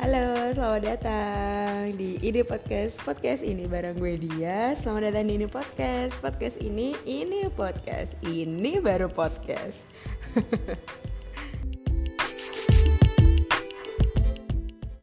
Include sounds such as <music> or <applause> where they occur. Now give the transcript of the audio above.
Halo, selamat datang di Ide Podcast. Podcast ini bareng gue dia. Selamat datang di Ini Podcast. Podcast ini, ini podcast. Ini baru podcast. <laughs>